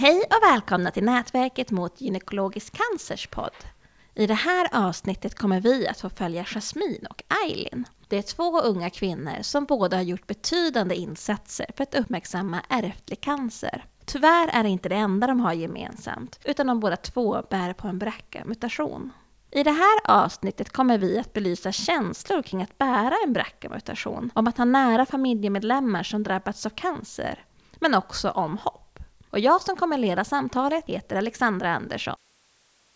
Hej och välkomna till Nätverket mot gynekologisk cancers podd. I det här avsnittet kommer vi att få följa Jasmine och Eileen. Det är två unga kvinnor som båda har gjort betydande insatser för att uppmärksamma ärftlig cancer. Tyvärr är det inte det enda de har gemensamt, utan de båda två bär på en BRCA-mutation. I det här avsnittet kommer vi att belysa känslor kring att bära en BRCA-mutation, om att ha nära familjemedlemmar som drabbats av cancer, men också om hopp. Och jag som kommer leda samtalet heter Alexandra Andersson.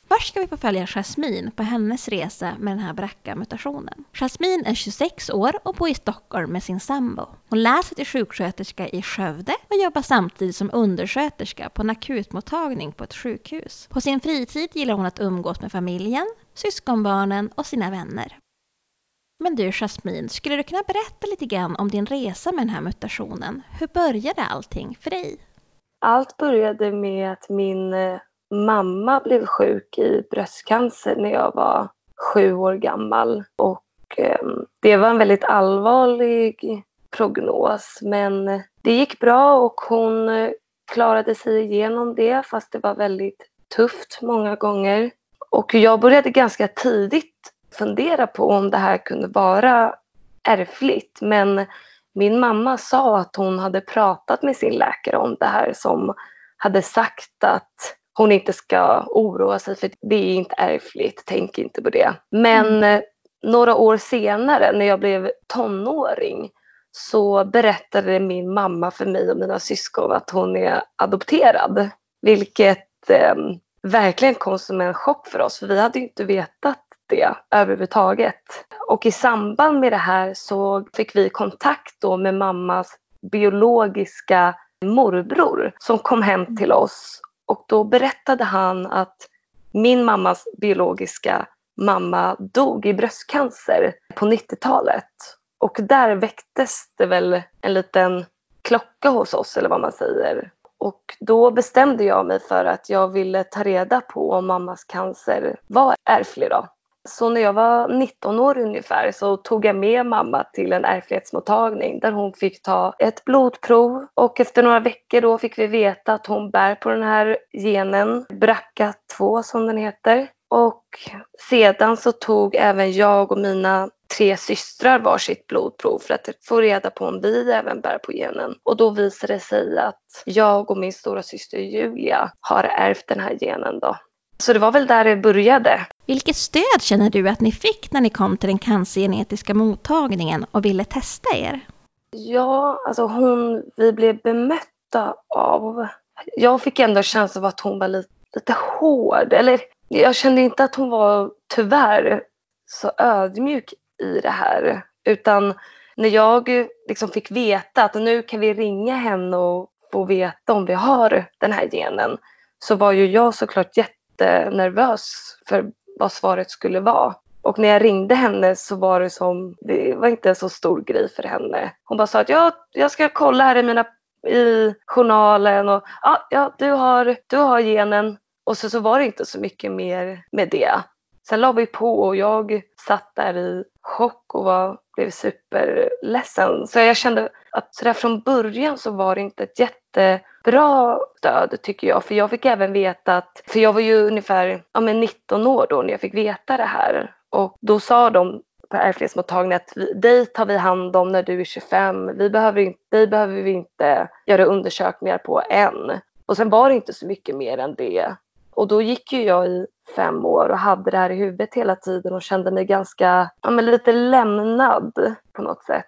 Först ska vi få följa Jasmine på hennes resa med den här BRCA-mutationen. Jasmine är 26 år och bor i Stockholm med sin sambo. Hon läser till sjuksköterska i Skövde och jobbar samtidigt som undersköterska på en akutmottagning på ett sjukhus. På sin fritid gillar hon att umgås med familjen, syskonbarnen och sina vänner. Men du Jasmine, skulle du kunna berätta lite grann om din resa med den här mutationen? Hur började allting för dig? Allt började med att min eh, mamma blev sjuk i bröstcancer när jag var sju år gammal. Och ehm, det var en väldigt allvarlig prognos men det gick bra och hon eh, klarade sig igenom det fast det var väldigt tufft många gånger. Och jag började ganska tidigt fundera på om det här kunde vara ärftligt men min mamma sa att hon hade pratat med sin läkare om det här som hade sagt att hon inte ska oroa sig för det är inte ärftligt, tänk inte på det. Men mm. Eh, några år senare när jag blev tonåring så berättade min mamma för mig och mina syskon att hon är adopterad. Vilket eh, verkligen kom som en chock för oss för vi hade inte vetat det överhuvudtaget. Och i samband med det här så fick vi kontakt då med mammas biologiska morbror som kom hem till oss och då berättade han att min mammas biologiska mamma dog i bröstcancer på 90-talet. Och där väcktes det väl en liten klocka hos oss eller vad man säger. Och då bestämde jag mig för att jag ville ta reda på om mammas cancer var ärftlig då. Så när jag var 19 år ungefär så tog jag med mamma till en ärftlighetsmottagning där hon fick ta ett blodprov och efter några veckor då fick vi veta att hon bär på den här genen, BRCA2 som den heter. Och sedan så tog även jag och mina tre systrar varsitt blodprov för att få reda på om vi även bär på genen. Och då visade det sig att jag och min stora syster Julia har ärvt den här genen då. Så det var väl där det började. Vilket stöd känner du att ni fick när ni kom till den cancergenetiska mottagningen och ville testa er? Ja, alltså hon, vi blev bemötta av... Jag fick ändå känslan av att hon var lite, lite hård. Eller jag kände inte att hon var, tyvärr, så ödmjuk i det här. Utan när jag liksom fick veta att nu kan vi ringa henne och få veta om vi har den här genen så var ju jag såklart jätte jättenervös för vad svaret skulle vara. Och när jag ringde henne så var det som, det var inte en så stor grej för henne. Hon bara sa att jag, jag ska kolla här i mina i journalen och ja, ja du, har, du har genen. Och så, så var det inte så mycket mer med det. Sen la vi på och jag satt där i chock och var, blev superledsen. Så jag kände att sådär från början så var det inte ett jätte bra stöd tycker jag. För jag fick även veta att, för jag var ju ungefär ja, men 19 år då när jag fick veta det här. Och då sa de på ärftlighetsmottagningen att vi, dig tar vi hand om när du är 25. Vi behöver inte, dig behöver vi inte göra undersökningar på än. Och sen var det inte så mycket mer än det. Och då gick ju jag i fem år och hade det här i huvudet hela tiden och kände mig ganska, ja men lite lämnad på något sätt.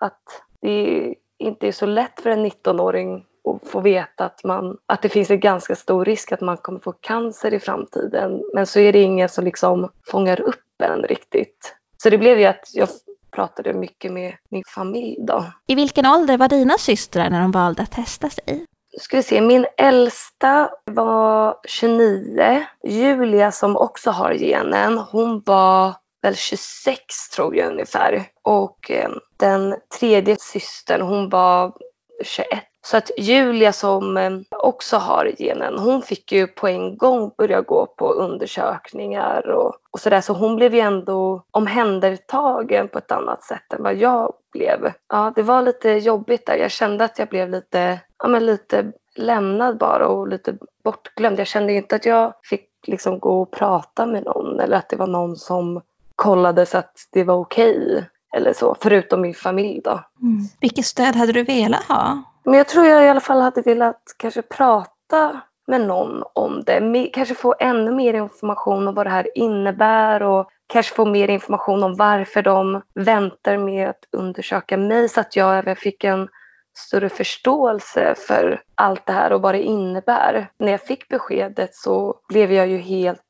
Att det inte är så lätt för en 19-åring att få veta att, man, att det finns en ganska stor risk att man kommer få cancer i framtiden. Men så är det ingen som liksom fångar upp en riktigt. Så det blev ju att jag pratade mycket med min familj då. I vilken ålder var dina systrar när de valde att testa sig? ska vi se, min äldsta var 29. Julia som också har genen, hon var väl 26 tror jag ungefär. Och eh, den tredje systern, hon var 21. Så att Julia som eh, också har genen, hon fick ju på en gång börja gå på undersökningar och, och sådär. Så hon blev ju ändå omhändertagen på ett annat sätt än vad jag blev. Ja, det var lite jobbigt där. Jag kände att jag blev lite, ja men lite lämnad bara och lite bortglömd. Jag kände inte att jag fick liksom gå och prata med någon eller att det var någon som kollade så att det var okej eller så, förutom min familj då. Mm. Vilket stöd hade du velat ha? Men jag tror jag i alla fall hade velat kanske prata med någon om det. Kanske få ännu mer information om vad det här innebär och kanske få mer information om varför de väntar med att undersöka mig så att jag även fick en större förståelse för allt det här och vad det innebär. När jag fick beskedet så blev jag ju helt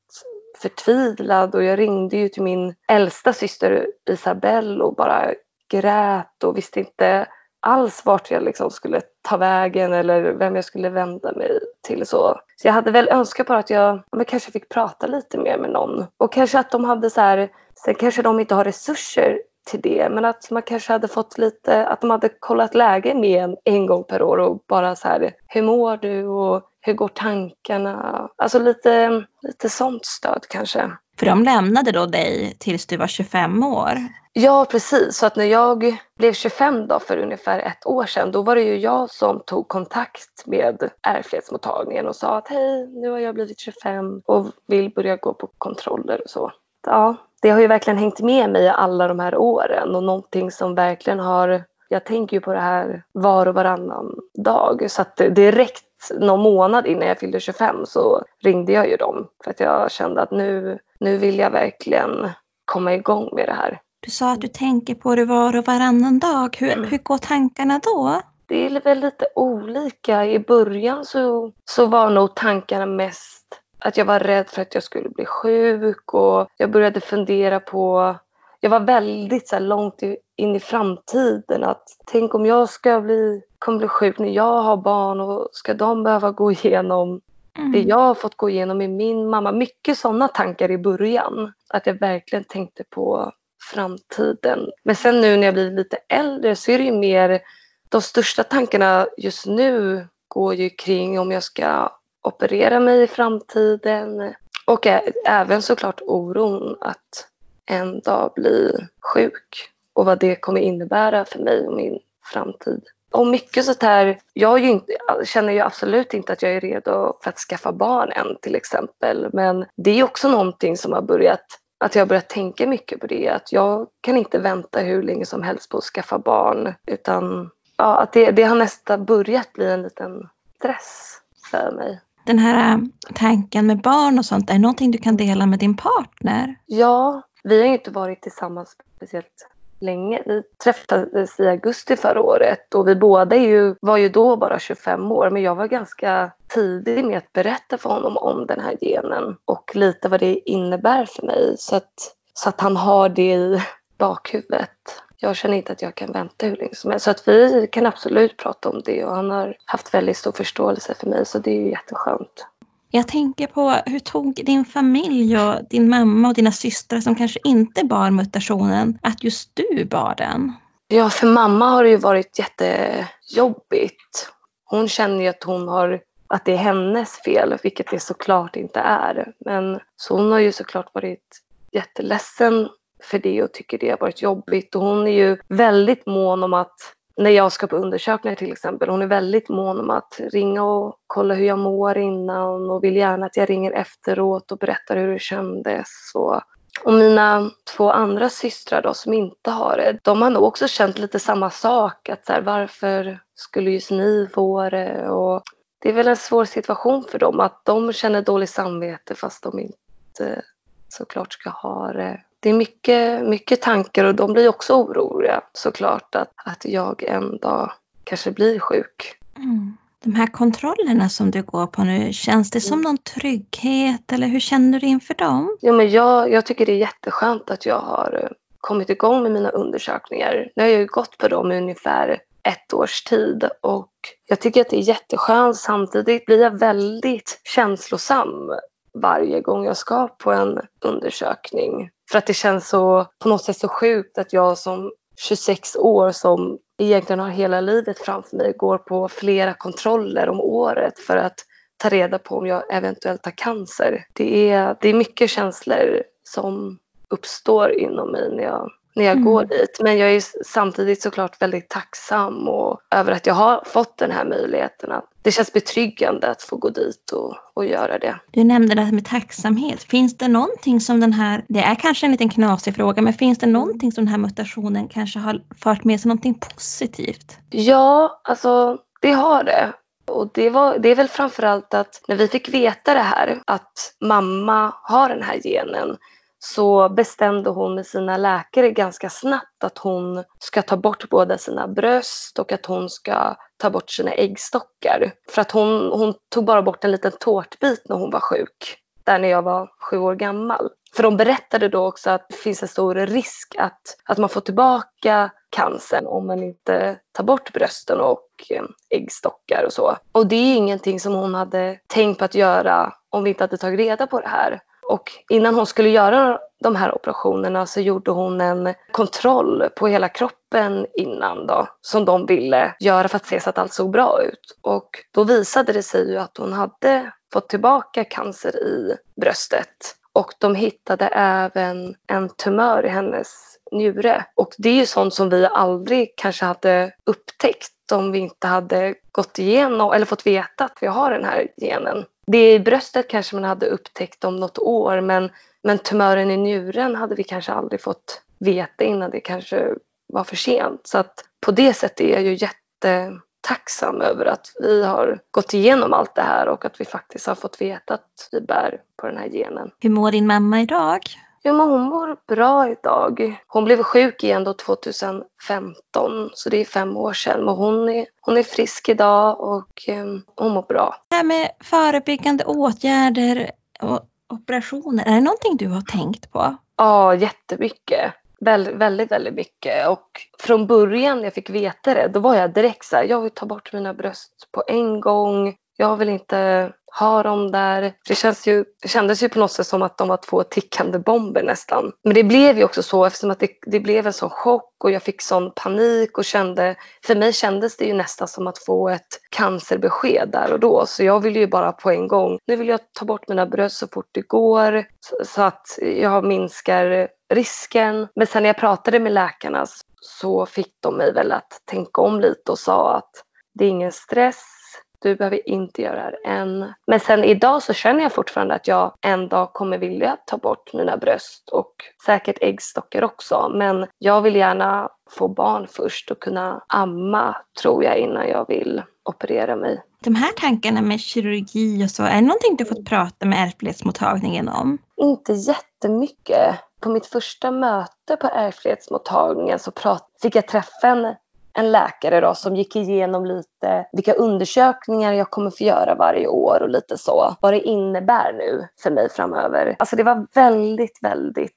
förtvivlad och jag ringde ju till min äldsta syster Isabelle och bara grät och visste inte alls vart jag liksom skulle ta vägen eller vem jag skulle vända mig till. Så, så jag hade väl önskat bara att jag men kanske fick prata lite mer med någon. Och kanske att de hade så här, sen kanske de inte har resurser till det men att man kanske hade fått lite, att de hade kollat läge med en en gång per år och bara så här, hur mår du och hur går tankarna? Alltså lite, lite sånt stöd kanske. För de lämnade då dig tills du var 25 år? Ja, precis. Så att när jag blev 25 då för ungefär ett år sedan, då var det ju jag som tog kontakt med ärftlighetsmottagningen och sa att hej, nu har jag blivit 25 och vill börja gå på kontroller och så. Ja, det har ju verkligen hängt med mig alla de här åren och någonting som verkligen har jag tänker ju på det här var och varannan dag så att direkt någon månad innan jag fyllde 25 så ringde jag ju dem för att jag kände att nu, nu vill jag verkligen komma igång med det här. Du sa att du tänker på det var och varannan dag. Hur, mm. hur går tankarna då? Det är väl lite olika. I början så, så var nog tankarna mest att jag var rädd för att jag skulle bli sjuk och jag började fundera på jag var väldigt så långt in i framtiden. Att tänk om jag ska bli, kommer bli sjuk när jag har barn och ska de behöva gå igenom mm. det jag har fått gå igenom med min mamma. Mycket sådana tankar i början. Att jag verkligen tänkte på framtiden. Men sen nu när jag blir lite äldre så är det ju mer de största tankarna just nu går ju kring om jag ska operera mig i framtiden och även såklart oron att en dag bli sjuk och vad det kommer innebära för mig och min framtid. Och mycket sånt här, jag inte, känner ju absolut inte att jag är redo för att skaffa barn än till exempel. Men det är också någonting som har börjat, att jag har börjat tänka mycket på det. Att jag kan inte vänta hur länge som helst på att skaffa barn. Utan ja, att det, det har nästan börjat bli en liten stress för mig. Den här äh, tanken med barn och sånt, är det någonting du kan dela med din partner? Ja, vi har ju inte varit tillsammans speciellt länge. Vi träffades i augusti förra året och vi båda ju, var ju då bara 25 år men jag var ganska tidig med att berätta för honom om den här genen och lite vad det innebär för mig så att, så att han har det i bakhuvudet. Jag känner inte att jag kan vänta hur länge som helst. Så att vi kan absolut prata om det och han har haft väldigt stor förståelse för mig så det är ju jätteskönt. Jag tänker på hur tog din familj och din mamma och dina systrar som kanske inte bar mutationen att just du bar den? Ja, för mamma har det ju varit jättejobbigt. Hon känner ju att hon har att det är hennes fel, vilket det såklart inte är. Men så hon har ju såklart varit jätteledsen för det och tycker det har varit jobbigt. Och hon är ju väldigt mån om att när jag ska på undersökningar till exempel. Hon är väldigt mån om att ringa och kolla hur jag mår innan och vill gärna att jag ringer efteråt och berättar hur det kändes. Och, och mina två andra systrar då som inte har det, de har nog också känt lite samma sak. Att så här, varför skulle just ni få det? Och det är väl en svår situation för dem att de känner dåligt samvete fast de inte såklart ska ha det det är mycket, mycket tankar och de blir också oroliga såklart att, att jag en dag kanske blir sjuk. Mm. De här kontrollerna som du går på nu, känns det som mm. någon trygghet eller hur känner du inför dem? Jo, men jag, jag tycker det är jätteskönt att jag har eh, kommit igång med mina undersökningar. Nu har jag ju gått på dem i ungefär ett års tid och jag tycker att det är jätteskönt. Samtidigt blir jag väldigt känslosam varje gång jag ska på en undersökning. För att det känns så, på något sätt så sjukt att jag som 26 år som egentligen har hela livet framför mig går på flera kontroller om året för att ta reda på om jag eventuellt har cancer. Det är, det är mycket känslor som uppstår inom mig när jag när jag mm. går dit. Men jag är samtidigt såklart väldigt tacksam och, över att jag har fått den här möjligheten. Det känns betryggande att få gå dit och, och göra det. Du nämnde det här med tacksamhet. Finns det någonting som den här, det är kanske en liten knasig fråga, men finns det någonting som den här mutationen kanske har fört med sig någonting positivt? Ja, alltså det har det. Och det, var, det är väl framförallt att när vi fick veta det här, att mamma har den här genen, så bestämde hon med sina läkare ganska snabbt att hon ska ta bort båda sina bröst och att hon ska ta bort sina äggstockar. För att hon, hon tog bara bort en liten tårtbit när hon var sjuk, där när jag var sju år gammal. För de berättade då också att det finns en stor risk att, att man får tillbaka cancern om man inte tar bort brösten och eh, äggstockar och så. Och det är ingenting som hon hade tänkt på att göra om vi inte hade tagit reda på det här. Och innan hon skulle göra de här operationerna så gjorde hon en kontroll på hela kroppen innan då, som de ville göra för att se så att allt såg bra ut. Och då visade det sig ju att hon hade fått tillbaka cancer i bröstet. Och de hittade även en tumör i hennes njure. Och det är ju sånt som vi aldrig kanske hade upptäckt om vi inte hade gått igenom eller fått veta att vi har den här genen. Det i bröstet kanske man hade upptäckt om något år men, men tumören i njuren hade vi kanske aldrig fått veta innan det kanske var för sent. Så att på det sättet är jag ju jättetacksam över att vi har gått igenom allt det här och att vi faktiskt har fått veta att vi bär på den här genen. Hur mår din mamma idag? Jo, men hon mår bra idag. Hon blev sjuk igen då 2015, så det är fem år sedan. Men hon är, hon är frisk idag och eh, hon mår bra. Det här med förebyggande åtgärder och operationer, är det någonting du har tänkt på? Ja, jättemycket. Väldigt, väldigt, väldigt mycket. Och från början när jag fick veta det, då var jag direkt så här, jag vill ta bort mina bröst på en gång. Jag vill inte ha dem där. Det, känns ju, det kändes ju på något sätt som att de var två tickande bomber nästan. Men det blev ju också så eftersom att det, det blev en sån chock och jag fick sån panik och kände, för mig kändes det ju nästan som att få ett cancerbesked där och då. Så jag ville ju bara på en gång, nu vill jag ta bort mina bröst så fort det går så, så att jag minskar risken. Men sen när jag pratade med läkarna så fick de mig väl att tänka om lite och sa att det är ingen stress du behöver inte göra det här än. Men sen idag så känner jag fortfarande att jag en dag kommer vilja ta bort mina bröst och säkert äggstockar också. Men jag vill gärna få barn först och kunna amma tror jag innan jag vill operera mig. De här tankarna med kirurgi och så, är det någonting du fått prata med ärftlighetsmottagningen om? Inte jättemycket. På mitt första möte på ärftlighetsmottagningen så prat, fick jag träffa en en läkare då, som gick igenom lite vilka undersökningar jag kommer få göra varje år och lite så. Vad det innebär nu för mig framöver. Alltså det var väldigt, väldigt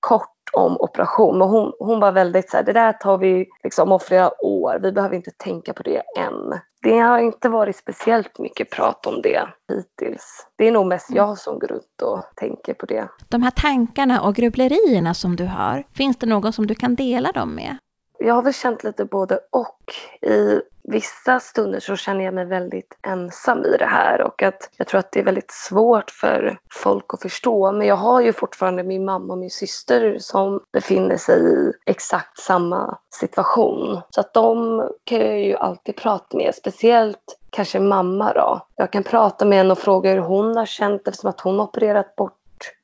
kort om operation och hon, hon var väldigt så här, det där tar vi liksom om flera år, vi behöver inte tänka på det än. Det har inte varit speciellt mycket prat om det hittills. Det är nog mest jag som går runt och tänker på det. De här tankarna och grubblerierna som du har, finns det någon som du kan dela dem med? Jag har väl känt lite både och. I vissa stunder så känner jag mig väldigt ensam i det här och att jag tror att det är väldigt svårt för folk att förstå. Men jag har ju fortfarande min mamma och min syster som befinner sig i exakt samma situation. Så att de kan jag ju alltid prata med, speciellt kanske mamma då. Jag kan prata med henne och fråga hur hon har känt eftersom att hon har opererat bort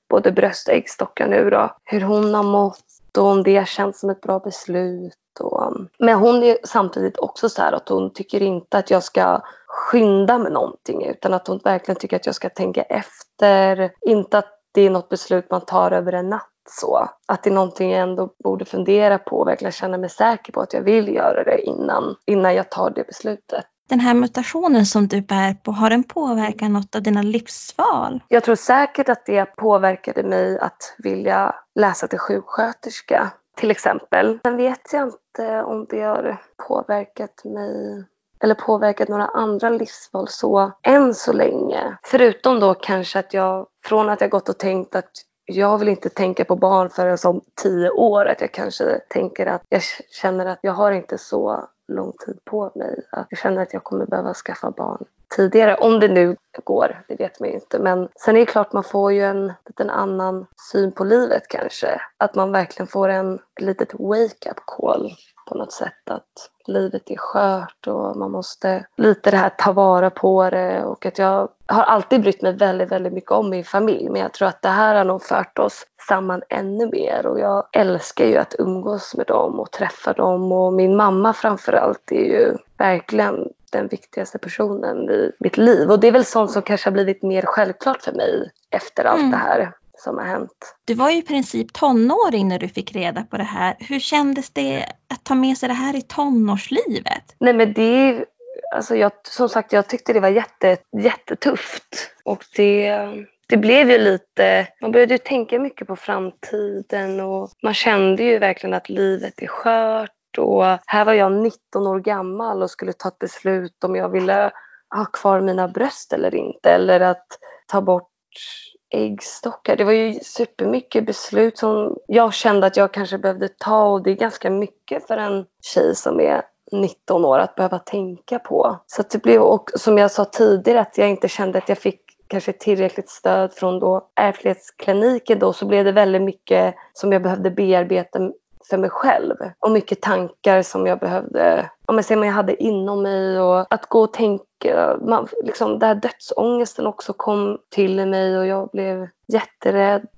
både bröst och äggstockar nu då. Hur hon har mått och om det känns som ett bra beslut och, men hon är samtidigt också så här att hon tycker inte att jag ska skynda med någonting utan att hon verkligen tycker att jag ska tänka efter. Inte att det är något beslut man tar över en natt så. Att det är någonting jag ändå borde fundera på och verkligen känna mig säker på att jag vill göra det innan, innan jag tar det beslutet. Den här mutationen som du bär på, har den påverkat något av dina livsval? Jag tror säkert att det påverkade mig att vilja läsa till sjuksköterska till exempel. Sen vet jag inte om det har påverkat mig eller påverkat några andra livsval så än så länge. Förutom då kanske att jag från att jag gått och tänkt att jag vill inte tänka på barn förrän som tio år. Att jag kanske tänker att jag känner att jag har inte så lång tid på mig. Att jag känner att jag kommer behöva skaffa barn tidigare. Om det nu går, det vet man ju inte. Men sen är det klart man får ju en liten annan syn på livet kanske. Att man verkligen får en litet wake-up call på något sätt. Att livet är skört och man måste lite det här ta vara på det. Och att jag har alltid brytt mig väldigt, väldigt mycket om min familj. Men jag tror att det här har nog fört oss samman ännu mer. Och jag älskar ju att umgås med dem och träffa dem. Och min mamma framförallt är ju verkligen den viktigaste personen i mitt liv. Och det är väl sånt som kanske har blivit mer självklart för mig efter allt mm. det här som har hänt. Du var ju i princip tonåring när du fick reda på det här. Hur kändes det att ta med sig det här i tonårslivet? Nej men det alltså jag, som sagt jag tyckte det var jätte, jättetufft. Och det, det blev ju lite, man började ju tänka mycket på framtiden och man kände ju verkligen att livet är skört. Och här var jag 19 år gammal och skulle ta ett beslut om jag ville ha kvar mina bröst eller inte. Eller att ta bort äggstockar. Det var ju supermycket beslut som jag kände att jag kanske behövde ta och det är ganska mycket för en tjej som är 19 år att behöva tänka på. Så det blev, och som jag sa tidigare, att jag inte kände att jag fick kanske tillräckligt stöd från då ärftlighetskliniken då så blev det väldigt mycket som jag behövde bearbeta för mig själv och mycket tankar som jag behövde, om jag jag hade inom mig och att gå och tänka, man, liksom där dödsångesten också kom till mig och jag blev jätterädd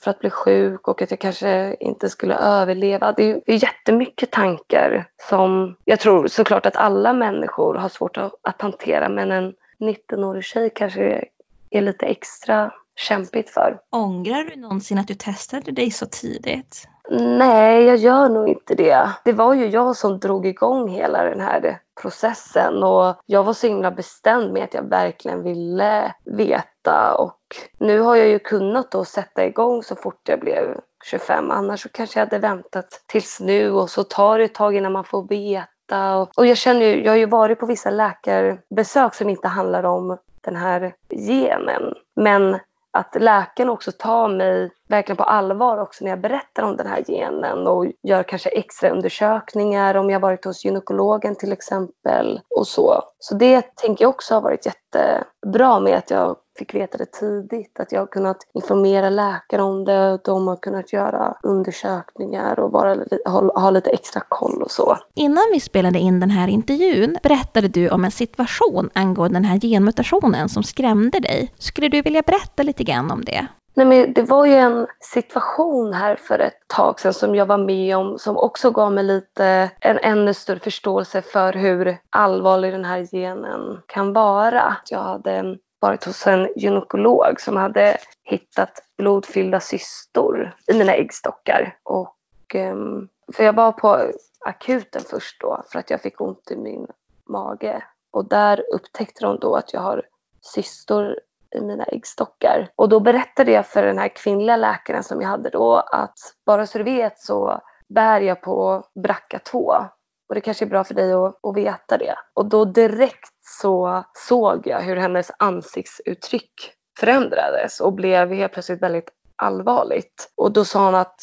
för att bli sjuk och att jag kanske inte skulle överleva. Det är, det är jättemycket tankar som jag tror såklart att alla människor har svårt att, att hantera men en 19-årig tjej kanske är lite extra kämpigt för. Ångrar du någonsin att du testade dig så tidigt? Nej, jag gör nog inte det. Det var ju jag som drog igång hela den här processen och jag var så himla bestämd med att jag verkligen ville veta och nu har jag ju kunnat då sätta igång så fort jag blev 25 annars så kanske jag hade väntat tills nu och så tar det ett tag innan man får veta och, jag känner ju, jag har ju varit på vissa läkarbesök som inte handlar om den här genen men att läkaren också tar mig verkligen på allvar också när jag berättar om den här genen och gör kanske extra undersökningar om jag varit hos gynekologen till exempel och så. Så det tänker jag också har varit jättebra med att jag fick veta det tidigt. Att jag har kunnat informera läkare om det. De har kunnat göra undersökningar och bara ha, ha lite extra koll och så. Innan vi spelade in den här intervjun berättade du om en situation angående den här genmutationen som skrämde dig. Skulle du vilja berätta lite grann om det? Nej, men det var ju en situation här för ett tag sedan som jag var med om som också gav mig lite en ännu större förståelse för hur allvarlig den här genen kan vara. Jag hade varit hos en gynekolog som hade hittat blodfyllda cystor i mina äggstockar. Och, ehm, för jag var på akuten först då för att jag fick ont i min mage. Och där upptäckte de då att jag har cystor i mina äggstockar. Och då berättade jag för den här kvinnliga läkaren som jag hade då att bara så du vet så bär jag på BRCA2 och det kanske är bra för dig att, att veta det. Och då direkt så såg jag hur hennes ansiktsuttryck förändrades och blev helt plötsligt väldigt allvarligt. Och då sa hon att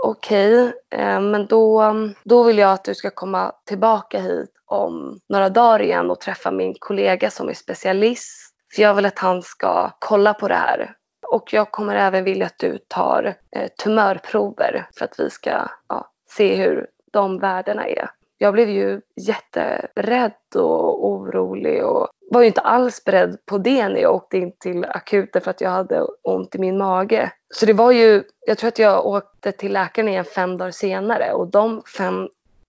okej, okay, eh, men då, då vill jag att du ska komma tillbaka hit om några dagar igen och träffa min kollega som är specialist. För jag vill att han ska kolla på det här. Och jag kommer även vilja att du tar eh, tumörprover för att vi ska ja, se hur de värdena är jag blev ju jätterädd och orolig och var ju inte alls beredd på det när jag åkte in till akuten för att jag hade ont i min mage. Så det var ju, jag tror att jag åkte till läkaren igen fem dagar senare och de fem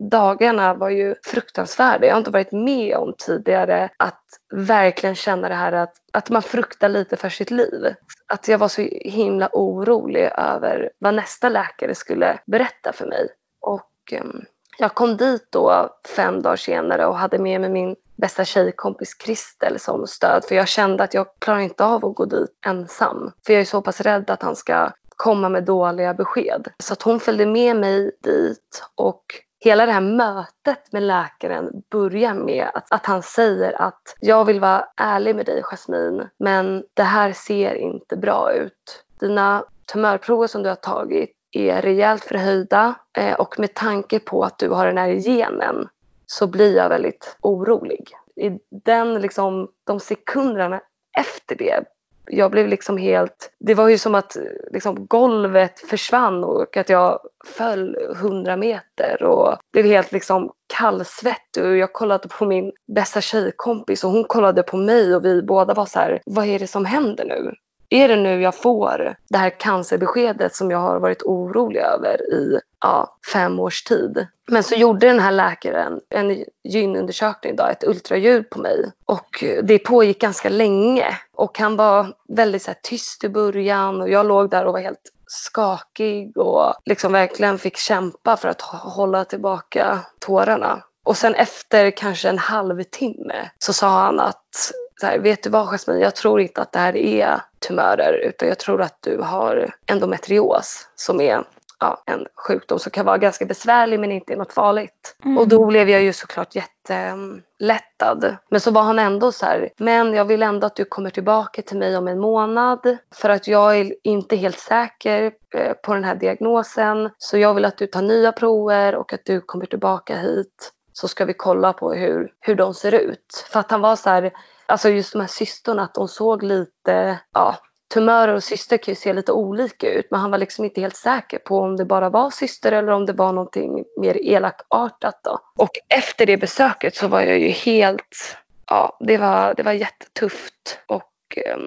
dagarna var ju fruktansvärda. Jag har inte varit med om tidigare att verkligen känna det här att, att man fruktar lite för sitt liv. Att jag var så himla orolig över vad nästa läkare skulle berätta för mig. Och um, jag kom dit då fem dagar senare och hade med mig min bästa tjejkompis Kristel som stöd för jag kände att jag klarar inte av att gå dit ensam. För jag är så pass rädd att han ska komma med dåliga besked. Så att hon följde med mig dit och hela det här mötet med läkaren börjar med att, att han säger att jag vill vara ärlig med dig Jasmine men det här ser inte bra ut. Dina tumörprover som du har tagit är rejält förhöjda eh, och med tanke på att du har den här genen så blir jag väldigt orolig. i den liksom, de sekunderna efter det jag blev liksom helt, det var ju som att liksom golvet försvann och att jag föll hundra meter och blev helt liksom kallsvettig och jag kollade på min bästa tjejkompis och hon kollade på mig och vi båda var så här, vad är det som händer nu? Är det nu jag får det här cancerbeskedet som jag har varit orolig över i ja, fem års tid. Men så gjorde den här läkaren en gynundersökning, då, ett ultraljud på mig. Och det pågick ganska länge. Och han var väldigt så här, tyst i början och jag låg där och var helt skakig och liksom verkligen fick kämpa för att hålla tillbaka tårarna. Och sen efter kanske en halvtimme så sa han att så här, vet du vad Jasmine, jag tror inte att det här är tumörer utan jag tror att du har endometrios som är ja, en sjukdom som kan vara ganska besvärlig men inte är något farligt. Mm. Och då blev jag ju såklart jättelättad. Men så var han ändå så här, men jag vill ändå att du kommer tillbaka till mig om en månad för att jag är inte helt säker eh, på den här diagnosen. Så jag vill att du tar nya prover och att du kommer tillbaka hit så ska vi kolla på hur, hur de ser ut. För att han var så här, alltså just de här systrarna, att de såg lite, ja, tumörer och syster kan ju se lite olika ut men han var liksom inte helt säker på om det bara var syster eller om det var någonting mer elakartat då. Och efter det besöket så var jag ju helt, ja det var, det var jättetufft och eh,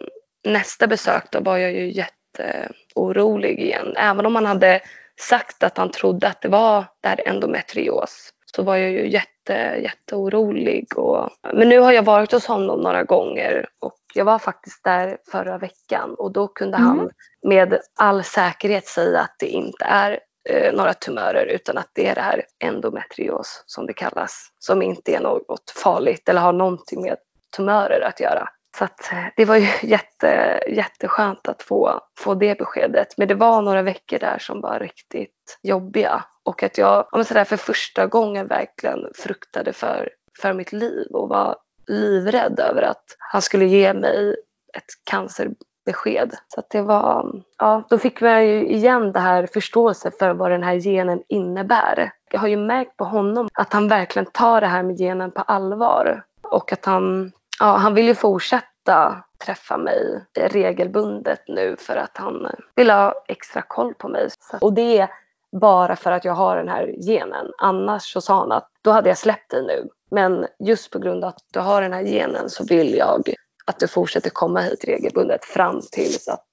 nästa besök då var jag ju jätteorolig igen. Även om han hade sagt att han trodde att det var det här endometrios så var jag ju jätte, jätteorolig. Och, men nu har jag varit hos honom några gånger och jag var faktiskt där förra veckan och då kunde mm. han med all säkerhet säga att det inte är eh, några tumörer utan att det är det här endometrios som det kallas som inte är något farligt eller har någonting med tumörer att göra. Så att, eh, det var ju jätte, jätteskönt att få, få det beskedet. Men det var några veckor där som var riktigt jobbiga. Och att jag om sådär, för första gången verkligen fruktade för, för mitt liv och var livrädd över att han skulle ge mig ett cancerbesked. Så att det var, ja, då fick man ju igen det här förståelse för vad den här genen innebär. Jag har ju märkt på honom att han verkligen tar det här med genen på allvar och att han ja, han vill ju fortsätta träffa mig regelbundet nu för att han vill ha extra koll på mig. Och det är bara för att jag har den här genen. Annars så sa han att då hade jag släppt dig nu. Men just på grund av att du har den här genen så vill jag att du fortsätter komma hit regelbundet fram tills att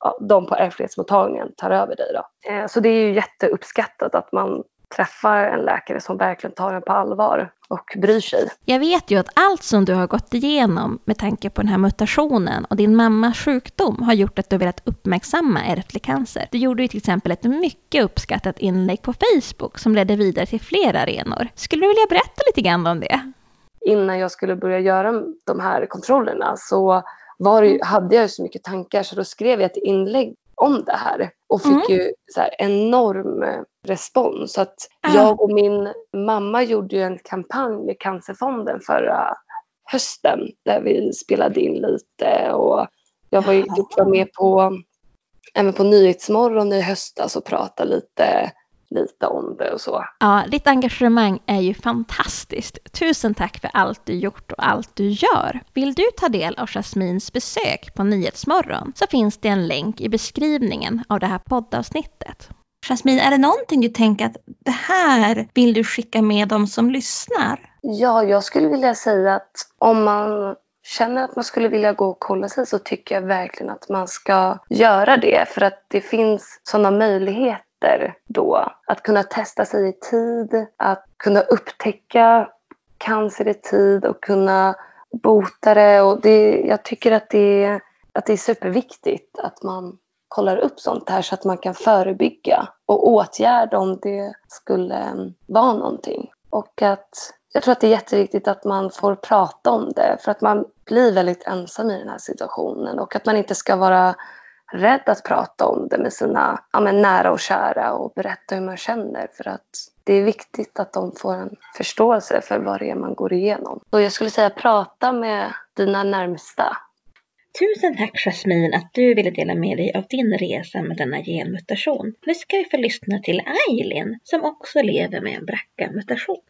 ja, de på ärftlighetsmottagningen tar över dig. Då. Eh, så det är ju jätteuppskattat att man träffar en läkare som verkligen tar en på allvar och bryr sig. Jag vet ju att allt som du har gått igenom med tanke på den här mutationen och din mammas sjukdom har gjort att du velat uppmärksamma ärftlig cancer. Du gjorde ju till exempel ett mycket uppskattat inlägg på Facebook som ledde vidare till fler arenor. Skulle du vilja berätta lite grann om det? Innan jag skulle börja göra de här kontrollerna så det, hade jag så mycket tankar så då skrev jag ett inlägg om det här och fick mm. ju så enorm eh, respons. Så att mm. jag och min mamma gjorde ju en kampanj med Cancerfonden förra hösten där vi spelade in lite och jag var, jag var med på även på Nyhetsmorgon i höstas och pratade lite lite om det och så. Ja, ditt engagemang är ju fantastiskt. Tusen tack för allt du gjort och allt du gör. Vill du ta del av Jasmins besök på Nyhetsmorgon så finns det en länk i beskrivningen av det här poddavsnittet. Jasmine, är det någonting du tänker att det här vill du skicka med dem som lyssnar? Ja, jag skulle vilja säga att om man känner att man skulle vilja gå och kolla sig så tycker jag verkligen att man ska göra det för att det finns sådana möjligheter då. Att kunna testa sig i tid, att kunna upptäcka cancer i tid och kunna bota det. Och det jag tycker att det, att det är superviktigt att man kollar upp sånt här så att man kan förebygga och åtgärda om det skulle mm, vara någonting. Och att jag tror att det är jätteviktigt att man får prata om det för att man blir väldigt ensam i den här situationen och att man inte ska vara rädd att prata om det med sina ja, men nära och kära och berätta hur man känner för att det är viktigt att de får en förståelse för vad det är man går igenom. Så jag skulle säga prata med dina närmsta. Tusen tack Jasmine att du ville dela med dig av din resa med denna genmutation. Nu ska vi få lyssna till Eileen som också lever med en BRCA-mutation.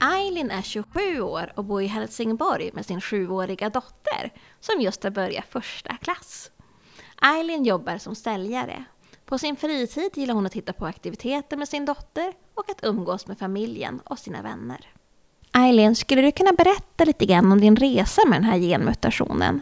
Eileen är 27 år och bor i Helsingborg med sin sjuåriga dotter som just har börjat första klass. Eileen jobbar som säljare på sin fritid gillar hon att titta på aktiviteter med sin dotter och att umgås med familjen och sina vänner. Eileen, skulle du kunna berätta lite grann om din resa med den här genmutationen?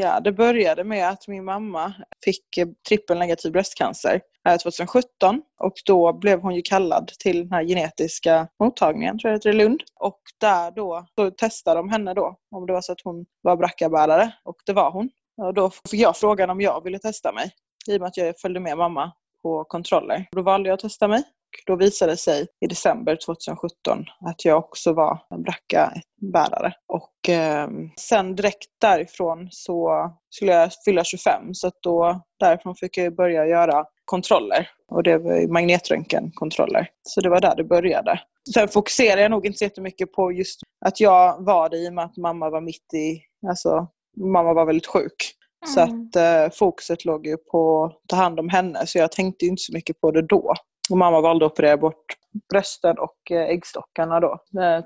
Ja, det började med att min mamma fick eh, trippelnegativ bröstcancer 2017 och då blev hon ju kallad till den här genetiska mottagningen, tror jag det heter, i Lund. Och där då, då testade de henne då om det var så att hon var brackabärare och det var hon. Och då fick jag frågan om jag ville testa mig i och med att jag följde med mamma på kontroller. Då valde jag att testa mig då visade det sig i december 2017 att jag också var en BRCA-bärare. Och eh, sen direkt därifrån så skulle jag fylla 25 så att då därifrån fick jag börja göra kontroller och det var magnetröntgenkontroller. Så det var där det började. Sen fokuserade jag nog inte så jättemycket på just att jag var det i och med att mamma var mitt i, alltså mamma var väldigt sjuk. Så mm. att eh, fokuset låg ju på att ta hand om henne så jag tänkte inte så mycket på det då. Och mamma valde att operera bort brösten och eh, äggstockarna då,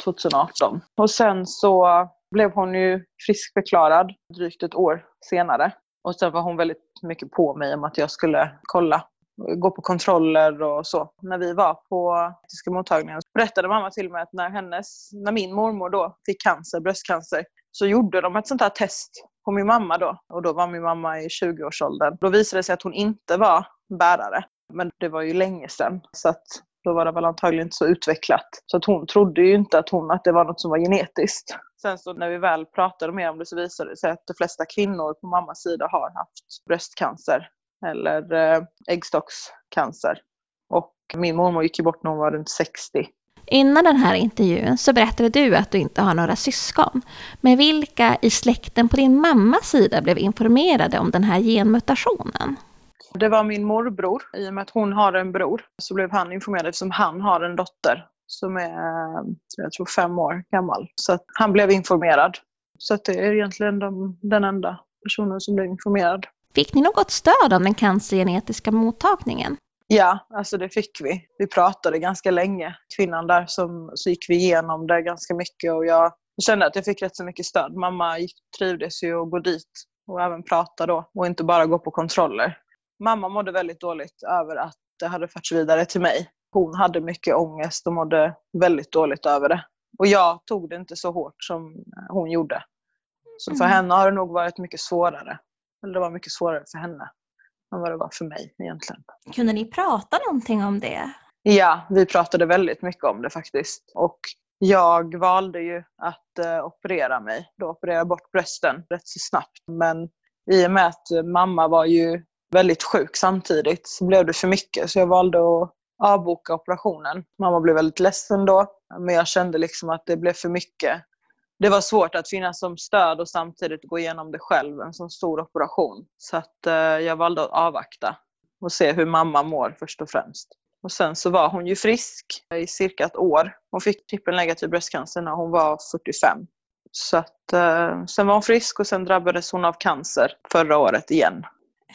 2018. Eh, och sen så blev hon ju friskförklarad drygt ett år senare. Och sen var hon väldigt mycket på mig om att jag skulle kolla, gå på kontroller och så. När vi var på etiska mottagningen berättade mamma till mig att när, hennes, när min mormor då fick cancer, bröstcancer, så gjorde de ett sånt här test på min mamma då. Och då var min mamma i 20-årsåldern. Då visade det sig att hon inte var bärare. Men det var ju länge sedan. Så att då var det väl antagligen inte så utvecklat. Så att hon trodde ju inte att, hon, att det var något som var genetiskt. Sen så när vi väl pratade mer om det så visade det sig att de flesta kvinnor på mammas sida har haft bröstcancer eller eh, äggstockscancer. Och min mormor gick ju bort när hon var runt 60. Innan den här intervjun så berättade du att du inte har några syskon. Men vilka i släkten på din mammas sida blev informerade om den här genmutationen? Det var min morbror. I och med att hon har en bror så blev han informerad eftersom han har en dotter som är, jag tror, fem år gammal. Så han blev informerad. Så det är egentligen de, den enda personen som blev informerad. Fick ni något stöd av den cancergenetiska mottagningen? Ja, alltså det fick vi. Vi pratade ganska länge. Kvinnan där som, så gick vi igenom det ganska mycket och jag kände att jag fick rätt så mycket stöd. Mamma gick, trivdes ju att gå dit och även prata då och inte bara gå på kontroller. Mamma mådde väldigt dåligt över att det hade förts vidare till mig. Hon hade mycket ångest och mådde väldigt dåligt över det. Och jag tog det inte så hårt som hon gjorde. Så för mm. henne har det nog varit mycket svårare. Eller det var mycket svårare för henne än vad det var för mig egentligen. Kunde ni prata någonting om det? Ja, vi pratade väldigt mycket om det faktiskt. Och jag valde ju att uh, operera mig, då operera bort brösten rätt så snabbt. Men i och med att mamma var ju väldigt sjuk samtidigt så blev det för mycket så jag valde att avboka operationen. Mamma blev väldigt ledsen då men jag kände liksom att det blev för mycket. Det var svårt att finnas som stöd och samtidigt gå igenom det själv, en sån stor operation. Så att eh, jag valde att avvakta och se hur mamma mår först och främst. Och sen så var hon ju frisk i cirka ett år. Hon fick trippelnegativ bröstcancer när hon var 45. Så att, eh, sen var hon frisk och sen drabbades hon av cancer förra året igen.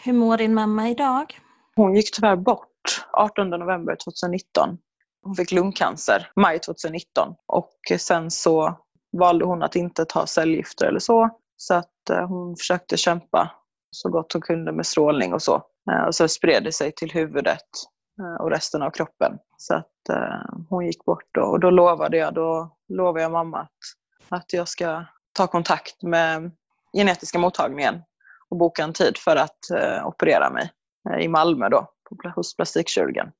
Hur mår din mamma idag? Hon gick tyvärr bort 18 november 2019. Hon fick lungcancer maj 2019 och sen så valde hon att inte ta cellgifter eller så. Så att eh, hon försökte kämpa så gott hon kunde med strålning och så. Eh, och så spred det sig till huvudet eh, och resten av kroppen. Så att hon gick bort då. Och då lovade jag, då lovade jag mamma att, att jag ska ta kontakt med genetiska mottagningen och boka en tid för att operera mig i Malmö då, hos plastikkirurgen.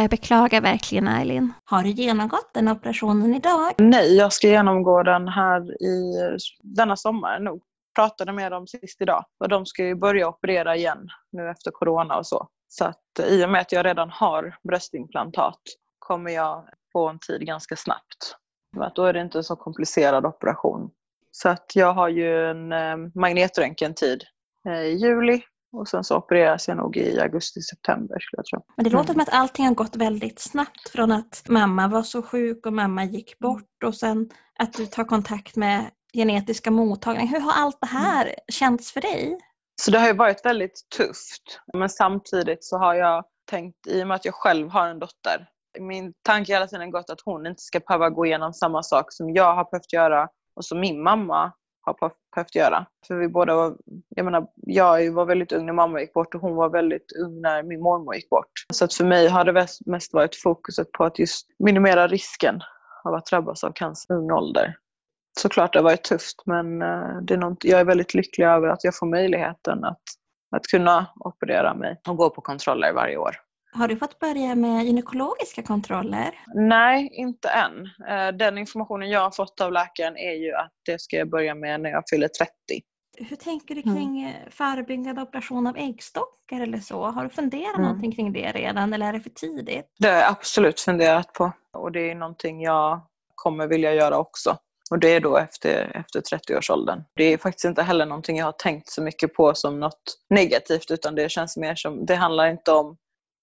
Jag beklagar verkligen Eileen. Har du genomgått den operationen idag? Nej, jag ska genomgå den här i denna sommar nog. Pratade med dem sist idag och de ska ju börja operera igen nu efter corona och så. Så att eh, i och med att jag redan har bröstimplantat kommer jag få en tid ganska snabbt. Att då är det inte en så komplicerad operation. Så att jag har ju en eh, magnetröntgentid Eh, i juli och sen så opereras jag nog i augusti-september skulle jag tro. Men det låter som att allting har gått väldigt snabbt från att mamma var så sjuk och mamma gick bort och sen att du tar kontakt med genetiska mottagningar. Hur har allt det här känts för dig? Så det har ju varit väldigt tufft. Men samtidigt så har jag tänkt, i och med att jag själv har en dotter, Min tanke hela tiden gått att hon inte ska behöva gå igenom samma sak som jag har behövt göra och som min mamma har behövt göra. För vi båda var, jag menar, jag var väldigt ung när mamma gick bort och hon var väldigt ung när min mormor gick bort. Så att för mig har det mest varit fokuset på att just minimera risken av att drabbas av cancer i ung ålder. Såklart det har varit tufft men eh, det är något, jag är väldigt lycklig över att jag får möjligheten att, att kunna operera mig och gå på kontroller varje år. Har du fått börja med gynekologiska kontroller? Nej, inte än. Eh, den informationen jag har fått av läkaren är ju att det ska jag börja med när jag fyller 30. Hur tänker du kring mm. förebyggande operation av äggstockar eller så? Har du funderat mm. någonting kring det redan eller är det för tidigt? Det har jag absolut funderat på och det är någonting jag kommer vilja göra också. Och det är då efter, efter 30-årsåldern. Det är faktiskt inte heller någonting jag har tänkt så mycket på som något negativt utan det känns mer som, det handlar inte om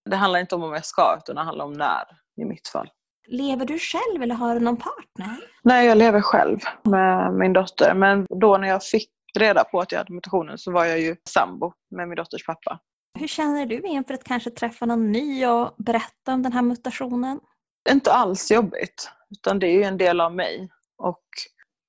det handlar inte om om jag ska utan det handlar om när i mitt fall. Lever du själv eller har du någon partner? Nej, jag lever själv med min dotter. Men då när jag fick reda på att jag hade mutationen så var jag ju sambo med min dotters pappa. Hur känner du inför att kanske träffa någon ny och berätta om den här mutationen? Inte alls jobbigt, utan det är ju en del av mig. Och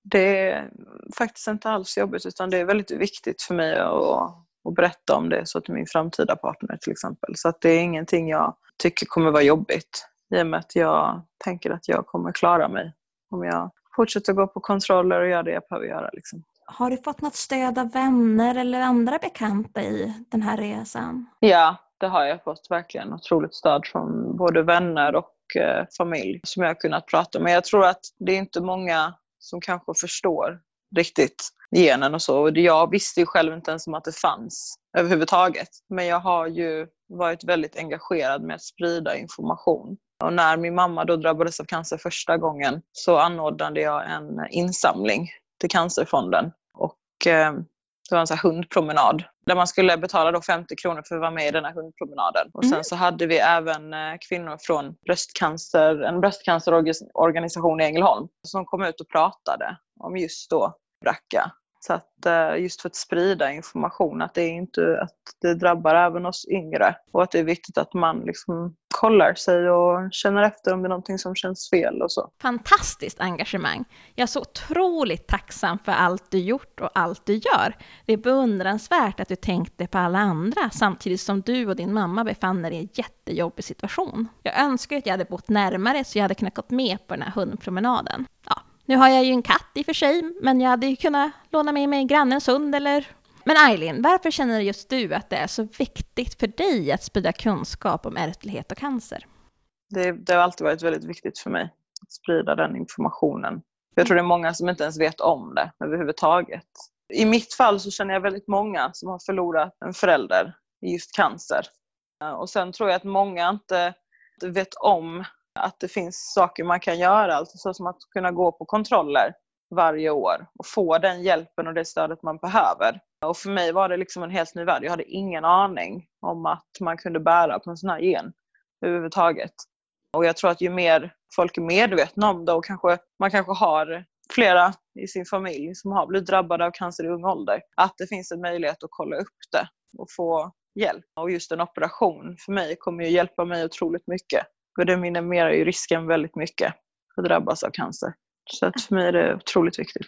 det är faktiskt inte alls jobbigt utan det är väldigt viktigt för mig att och berätta om det så till min framtida partner till exempel. Så att det är ingenting jag tycker kommer vara jobbigt i och med att jag tänker att jag kommer klara mig om jag fortsätter gå på kontroller och gör det jag behöver göra. Liksom. Har du fått något stöd av vänner eller andra bekanta i den här resan? Ja, det har jag fått verkligen. Otroligt stöd från både vänner och eh, familj som jag har kunnat prata med. Jag tror att det är inte många som kanske förstår riktigt genen och så. Och jag visste ju själv inte ens om att det fanns överhuvudtaget. Men jag har ju varit väldigt engagerad med att sprida information. Och när min mamma då drabbades av cancer första gången så anordnade jag en insamling till Cancerfonden. Och eh, det var en sån hundpromenad där man skulle betala då 50 kronor för att vara med i den här hundpromenaden. Och sen mm. så hade vi även eh, kvinnor från bröstcancer, en bröstcancerorganisation i Ängelholm som kom ut och pratade om just då bracka. Så att eh, just för att sprida information att det är inte att det drabbar även oss yngre och att det är viktigt att man liksom kollar sig och känner efter om det är någonting som känns fel och så. Fantastiskt engagemang! Jag är så otroligt tacksam för allt du gjort och allt du gör. Det är beundransvärt att du tänkte på alla andra samtidigt som du och din mamma befann er i en jättejobbig situation. Jag önskar att jag hade bott närmare så jag hade kunnat gå med på den här hundpromenaden. Ja, nu har jag ju en katt i och för sig, men jag hade ju kunnat låna med mig grannens hund eller... Men Eileen, varför känner just du att det är så viktigt för dig att sprida kunskap om ärftlighet och cancer? Det, det har alltid varit väldigt viktigt för mig att sprida den informationen. Jag tror det är många som inte ens vet om det överhuvudtaget. I mitt fall så känner jag väldigt många som har förlorat en förälder i just cancer. Och sen tror jag att många inte vet om att det finns saker man kan göra, alltså så som att kunna gå på kontroller varje år och få den hjälpen och det stödet man behöver. Och för mig var det liksom en helt ny värld. Jag hade ingen aning om att man kunde bära på en sån här gen överhuvudtaget. Och jag tror att ju mer folk är medvetna om det och kanske, man kanske har flera i sin familj som har blivit drabbade av cancer i ung ålder, att det finns en möjlighet att kolla upp det och få hjälp. Och just en operation för mig kommer ju hjälpa mig otroligt mycket. För det minimerar ju risken väldigt mycket att drabbas av cancer. Så att för mig är det otroligt viktigt.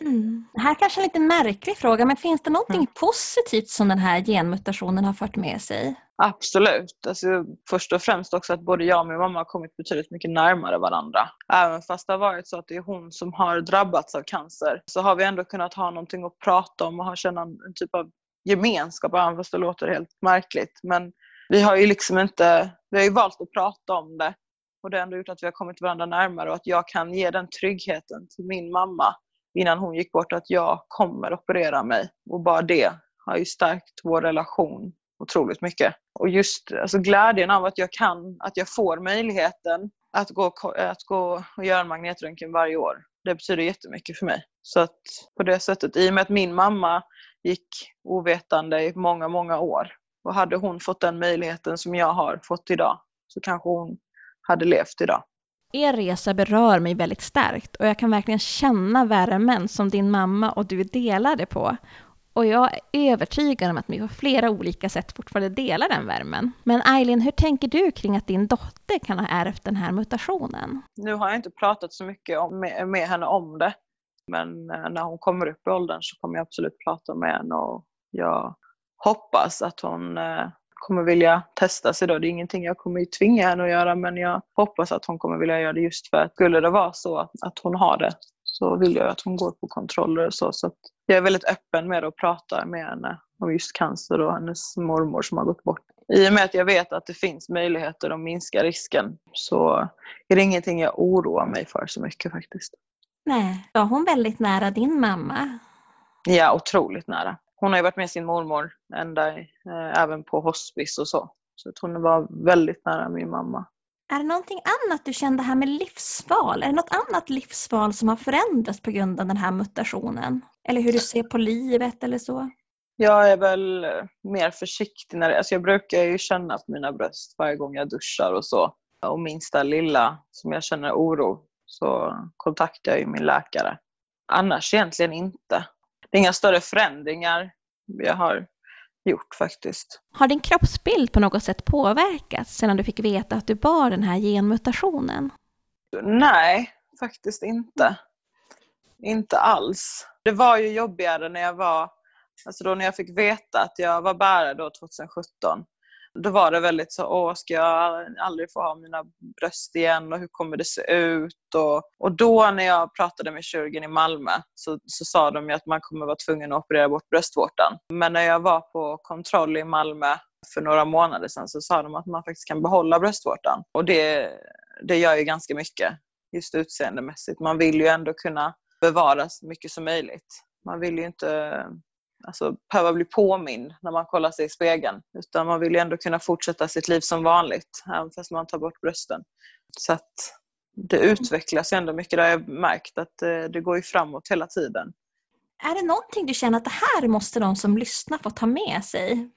Mm. Det här kanske är en lite märklig fråga, men finns det någonting mm. positivt som den här genmutationen har fört med sig? Absolut. Alltså, först och främst också att både jag och min mamma har kommit betydligt mycket närmare varandra. Även fast det har varit så att det är hon som har drabbats av cancer så har vi ändå kunnat ha någonting att prata om och ha känna en typ av gemenskap, även fast det låter helt märkligt. Men vi har ju liksom inte, vi har ju valt att prata om det och det har ändå gjort att vi har kommit varandra närmare och att jag kan ge den tryggheten till min mamma innan hon gick bort att jag kommer operera mig. Och bara det har ju stärkt vår relation otroligt mycket. Och just alltså glädjen av att jag kan, att jag får möjligheten att gå, att gå och göra en magnetröntgen varje år. Det betyder jättemycket för mig. Så att på det sättet, i och med att min mamma gick ovetande i många, många år och hade hon fått den möjligheten som jag har fått idag så kanske hon hade levt idag. Er resa berör mig väldigt starkt och jag kan verkligen känna värmen som din mamma och du delade på. Och jag är övertygad om att vi på flera olika sätt fortfarande delar den värmen. Men Eileen, hur tänker du kring att din dotter kan ha ärvt den här mutationen? Nu har jag inte pratat så mycket om, med, med henne om det. Men eh, när hon kommer upp i åldern så kommer jag absolut prata med henne och jag hoppas att hon eh, kommer vilja testa sig då. Det är ingenting jag kommer tvinga henne att göra men jag hoppas att hon kommer vilja göra det just för att skulle det vara så att hon har det så vill jag att hon går på kontroller och så. så jag är väldigt öppen med att prata med henne om just cancer och hennes mormor som har gått bort. I och med att jag vet att det finns möjligheter att minska risken så är det ingenting jag oroar mig för så mycket faktiskt. Nej, var hon väldigt nära din mamma? Ja, otroligt nära. Hon har ju varit med sin mormor ända eh, även på hospice och så. Så hon var väldigt nära min mamma. Är det någonting annat du kände här med livsval? Är det något annat livsval som har förändrats på grund av den här mutationen? Eller hur du ser på livet eller så? Jag är väl mer försiktig när alltså jag brukar ju känna på mina bröst varje gång jag duschar och så. Och minsta lilla som jag känner oro så kontaktar jag ju min läkare. Annars egentligen inte. Det är inga större förändringar jag har gjort faktiskt. Har din kroppsbild på något sätt påverkats sedan du fick veta att du bar den här genmutationen? Nej, faktiskt inte. Inte alls. Det var ju jobbigare när jag var, alltså då när jag fick veta att jag var bärare då 2017 då var det väldigt så, åh, ska jag aldrig få ha mina bröst igen och hur kommer det se ut? Och, och då när jag pratade med kirurgen i Malmö så, så sa de ju att man kommer vara tvungen att operera bort bröstvårtan. Men när jag var på kontroll i Malmö för några månader sedan så sa de att man faktiskt kan behålla bröstvårtan. Och det, det gör ju ganska mycket, just utseendemässigt. Man vill ju ändå kunna bevara så mycket som möjligt. Man vill ju inte alltså, behöva bli påmind när man kollar sig i spegeln. Utan man vill ju ändå kunna fortsätta sitt liv som vanligt, även fast man tar bort brösten. Så att det utvecklas ändå mycket. Det har jag märkt att det, eh, det går ju framåt hela tiden. Är det någonting du känner att det här måste de som lyssnar få ta med sig?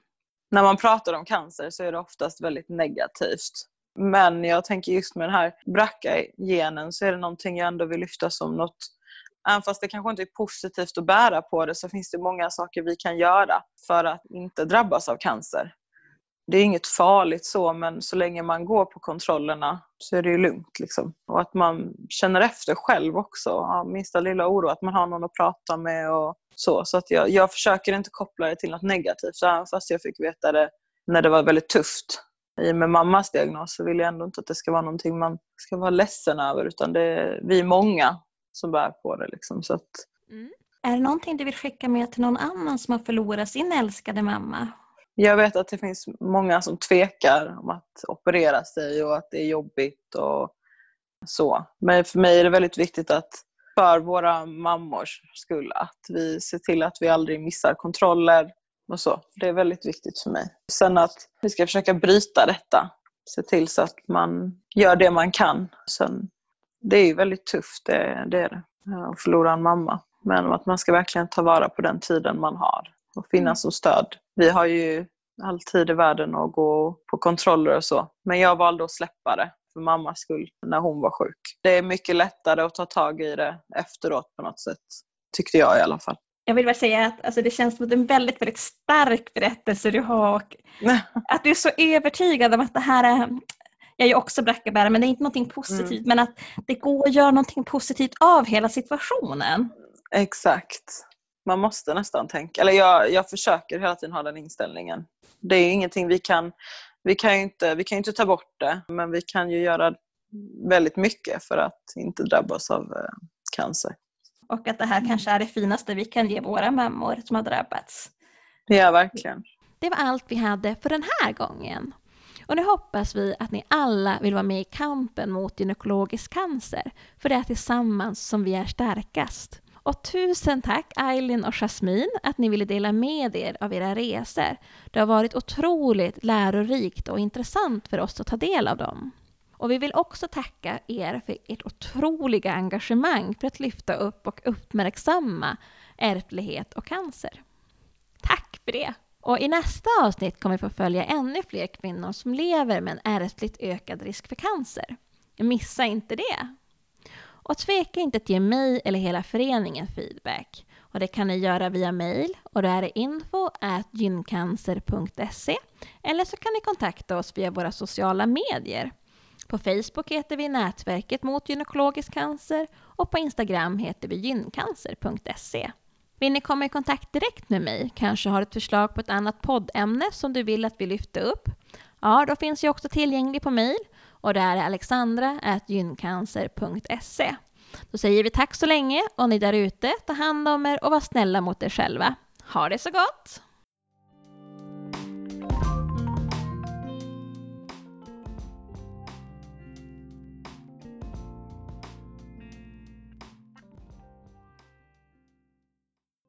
När man pratar om cancer så är det oftast väldigt negativt. Men jag tänker just med den här BRCA-genen så är det någonting jag ändå vill lyfta som något Även fast det kanske inte är positivt att bära på det så finns det många saker vi kan göra för att inte drabbas av cancer. Det är inget farligt så men så länge man går på kontrollerna så är det ju lugnt. Liksom. Och att man känner efter själv också. Ja, minsta lilla oro, att man har någon att prata med och så. Så att jag, jag försöker inte koppla det till något negativt. Även fast jag fick veta det när det var väldigt tufft i och med mammas diagnos så vill jag ändå inte att det ska vara någonting man ska vara ledsen över utan det är många som bär på det. Liksom, så att... mm. Är det någonting du vill skicka med till någon annan som har förlorat sin älskade mamma? Jag vet att det finns många som tvekar om att operera sig och att det är jobbigt och så. Men för mig är det väldigt viktigt att för våra mammors skull att vi ser till att vi aldrig missar kontroller och så. Det är väldigt viktigt för mig. Sen att vi ska försöka bryta detta. Se till så att man gör det man kan. Sen det är ju väldigt tufft, det, det är det, att förlora en mamma. Men att man ska verkligen ta vara på den tiden man har och finnas mm. som stöd. Vi har ju all tid i världen att gå på kontroller och så. Men jag valde att släppa det för mammas skull när hon var sjuk. Det är mycket lättare att ta tag i det efteråt på något sätt. Tyckte jag i alla fall. Jag vill bara säga att alltså, det känns som en väldigt, väldigt stark berättelse du har och att du är så övertygad om att det här är jag är ju också brackebärare men det är inte någonting positivt mm. men att det går att göra någonting positivt av hela situationen. Exakt. Man måste nästan tänka, eller jag, jag försöker hela tiden ha den inställningen. Det är ingenting vi kan, vi kan ju inte, vi kan inte ta bort det men vi kan ju göra väldigt mycket för att inte drabbas av eh, cancer. Och att det här kanske är det finaste vi kan ge våra mammor som har drabbats. Ja, verkligen. Det var allt vi hade för den här gången. Och nu hoppas vi att ni alla vill vara med i kampen mot gynekologisk cancer, för det är tillsammans som vi är starkast. Och tusen tack Eileen och Jasmine att ni ville dela med er av era resor. Det har varit otroligt lärorikt och intressant för oss att ta del av dem. Och vi vill också tacka er för ert otroliga engagemang för att lyfta upp och uppmärksamma ärftlighet och cancer. Tack för det! Och i nästa avsnitt kommer vi få följa ännu fler kvinnor som lever med en ärftligt ökad risk för cancer. Missa inte det! Och tveka inte att ge mig eller hela föreningen feedback. Och det kan ni göra via mail och det är info gyncancer.se eller så kan ni kontakta oss via våra sociala medier. På Facebook heter vi Nätverket mot gynekologisk cancer och på Instagram heter vi gyncancer.se. Vill ni komma i kontakt direkt med mig, kanske har ett förslag på ett annat poddämne som du vill att vi lyfter upp? Ja, då finns jag också tillgänglig på mejl och det är alexandra.gyncancer.se. Då säger vi tack så länge och ni där ute, ta hand om er och var snälla mot er själva. Ha det så gott!